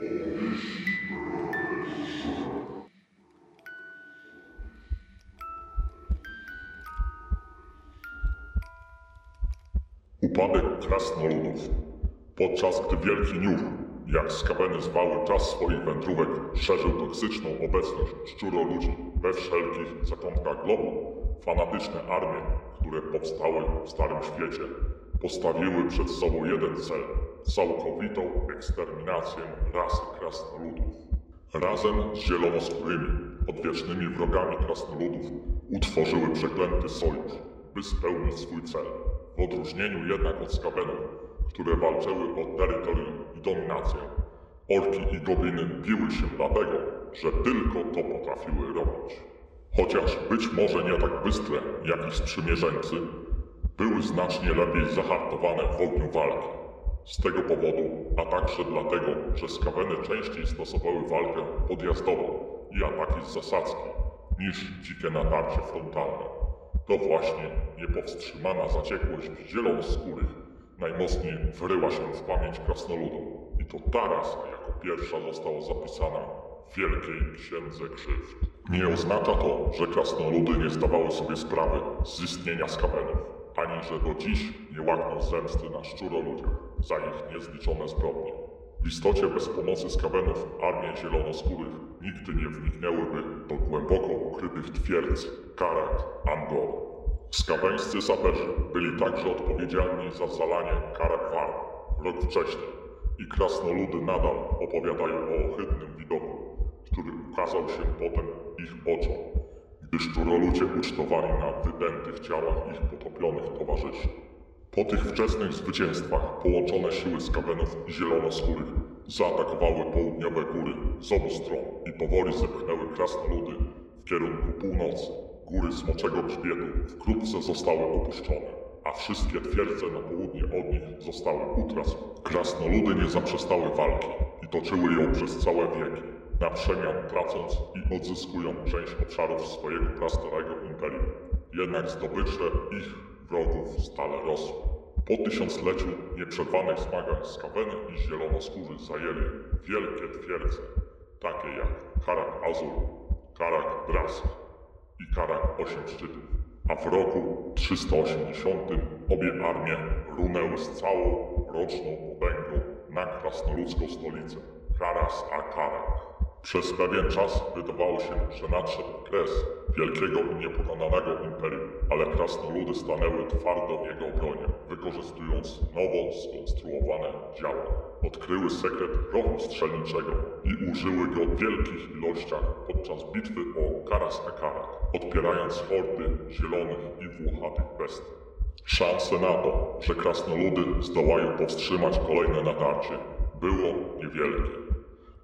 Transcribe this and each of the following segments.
Upadek krasnoludów. Podczas gdy Wielki Niuch, jak skaweny zwały czas swoich wędrówek, szerzył toksyczną obecność szczuroludzi we wszelkich zakątkach globu, fanatyczne armie, które powstały w Starym Świecie, postawiły przed sobą jeden cel całkowitą eksterminację rasy krasnoludów. Razem z zielonoskórymi, odwiecznymi wrogami krasnoludów utworzyły przeklęty sojusz, by spełnić swój cel. W odróżnieniu jednak od skawenów, które walczyły o terytorium i dominację, orki i gobliny biły się dlatego, że tylko to potrafiły robić. Chociaż być może nie tak bystre jak ich sprzymierzeńcy, były znacznie lepiej zahartowane w ogniu walki. Z tego powodu, a także dlatego, że skaweny częściej stosowały walkę podjazdową i ataki z zasadzki, niż dzikie natarcie frontalne. To właśnie niepowstrzymana zaciekłość zielonoskórych najmocniej wryła się w pamięć krasnoludom i to ta rasa jako pierwsza została zapisana w Wielkiej Księdze Krzywd. Nie oznacza to, że krasnoludy nie zdawały sobie sprawy z istnienia skawenów, że do dziś nie łakną zemsty na szczuroludziach za ich niezliczone zbrodnie. W istocie bez pomocy skawenów armie zielonoskórych nigdy nie wniknęłyby do głęboko ukrytych twierdz Karak Angor. Skaweńscy saperzy byli także odpowiedzialni za zalanie Karak War rok wcześniej i krasnoludy nadal opowiadają o ohydnym widoku, który ukazał się potem ich oczom, gdy szczuroludzie ucztowali na wydętych ciałach ich potopionych towarzyszy. Po tych wczesnych zwycięstwach połączone siły skawenów zielonoskórych zaatakowały południowe góry z obu stron i powoli zepchnęły krasnoludy w kierunku północy. Góry Smoczego Grzbietu wkrótce zostały opuszczone, a wszystkie twierdze na południe od nich zostały utracone. Krasnoludy nie zaprzestały walki i toczyły ją przez całe wieki, na przemian tracąc i odzyskują część obszarów swojego prastarego imperium. Jednak zdobycze ich wrogów stale rosły. Po tysiącleciu nieprzerwanych zmagań skaweny i zielonoskórzy zajęli wielkie twierdze, takie jak Karak Azur, Karak Drask i Karak Osiem Szczytów. A w roku 380 obie armie runęły z całą roczną potęgą na krasnoludzką stolicę, Karas a Karak. Przez pewien czas wydawało się, że nadszedł kres wielkiego i niepokonanego imperium, ale krasnoludy stanęły twardo w jego obronie, wykorzystując nowo skonstruowane działa. Odkryły sekret rochu strzelniczego i użyły go w wielkich ilościach podczas bitwy o Karas Akarak, odpierając hordy zielonych i włochatych bestii. Szanse na to, że krasnoludy zdołają powstrzymać kolejne natarcie, było niewielkie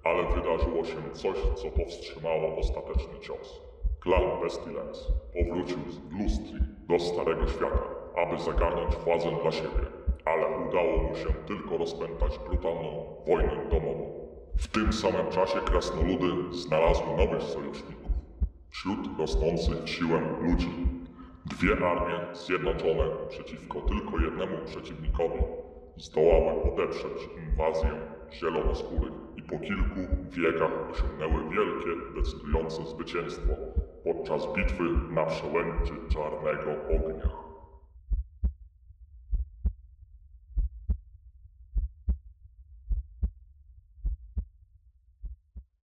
ale wydarzyło się coś, co powstrzymało ostateczny cios. Klan Pestilence powrócił z Lustri do Starego Świata, aby zagarnąć władzę dla siebie, ale udało mu się tylko rozpętać brutalną wojnę domową. W tym samym czasie krasnoludy znalazły nowych sojuszników wśród rosnących siłę ludzi. Dwie armie zjednoczone przeciwko tylko jednemu przeciwnikowi zdołały podeprzeć inwazję zielonoskórych i po kilku wiekach osiągnęły wielkie, decydujące zwycięstwo podczas bitwy na przełęczy Czarnego Ognia.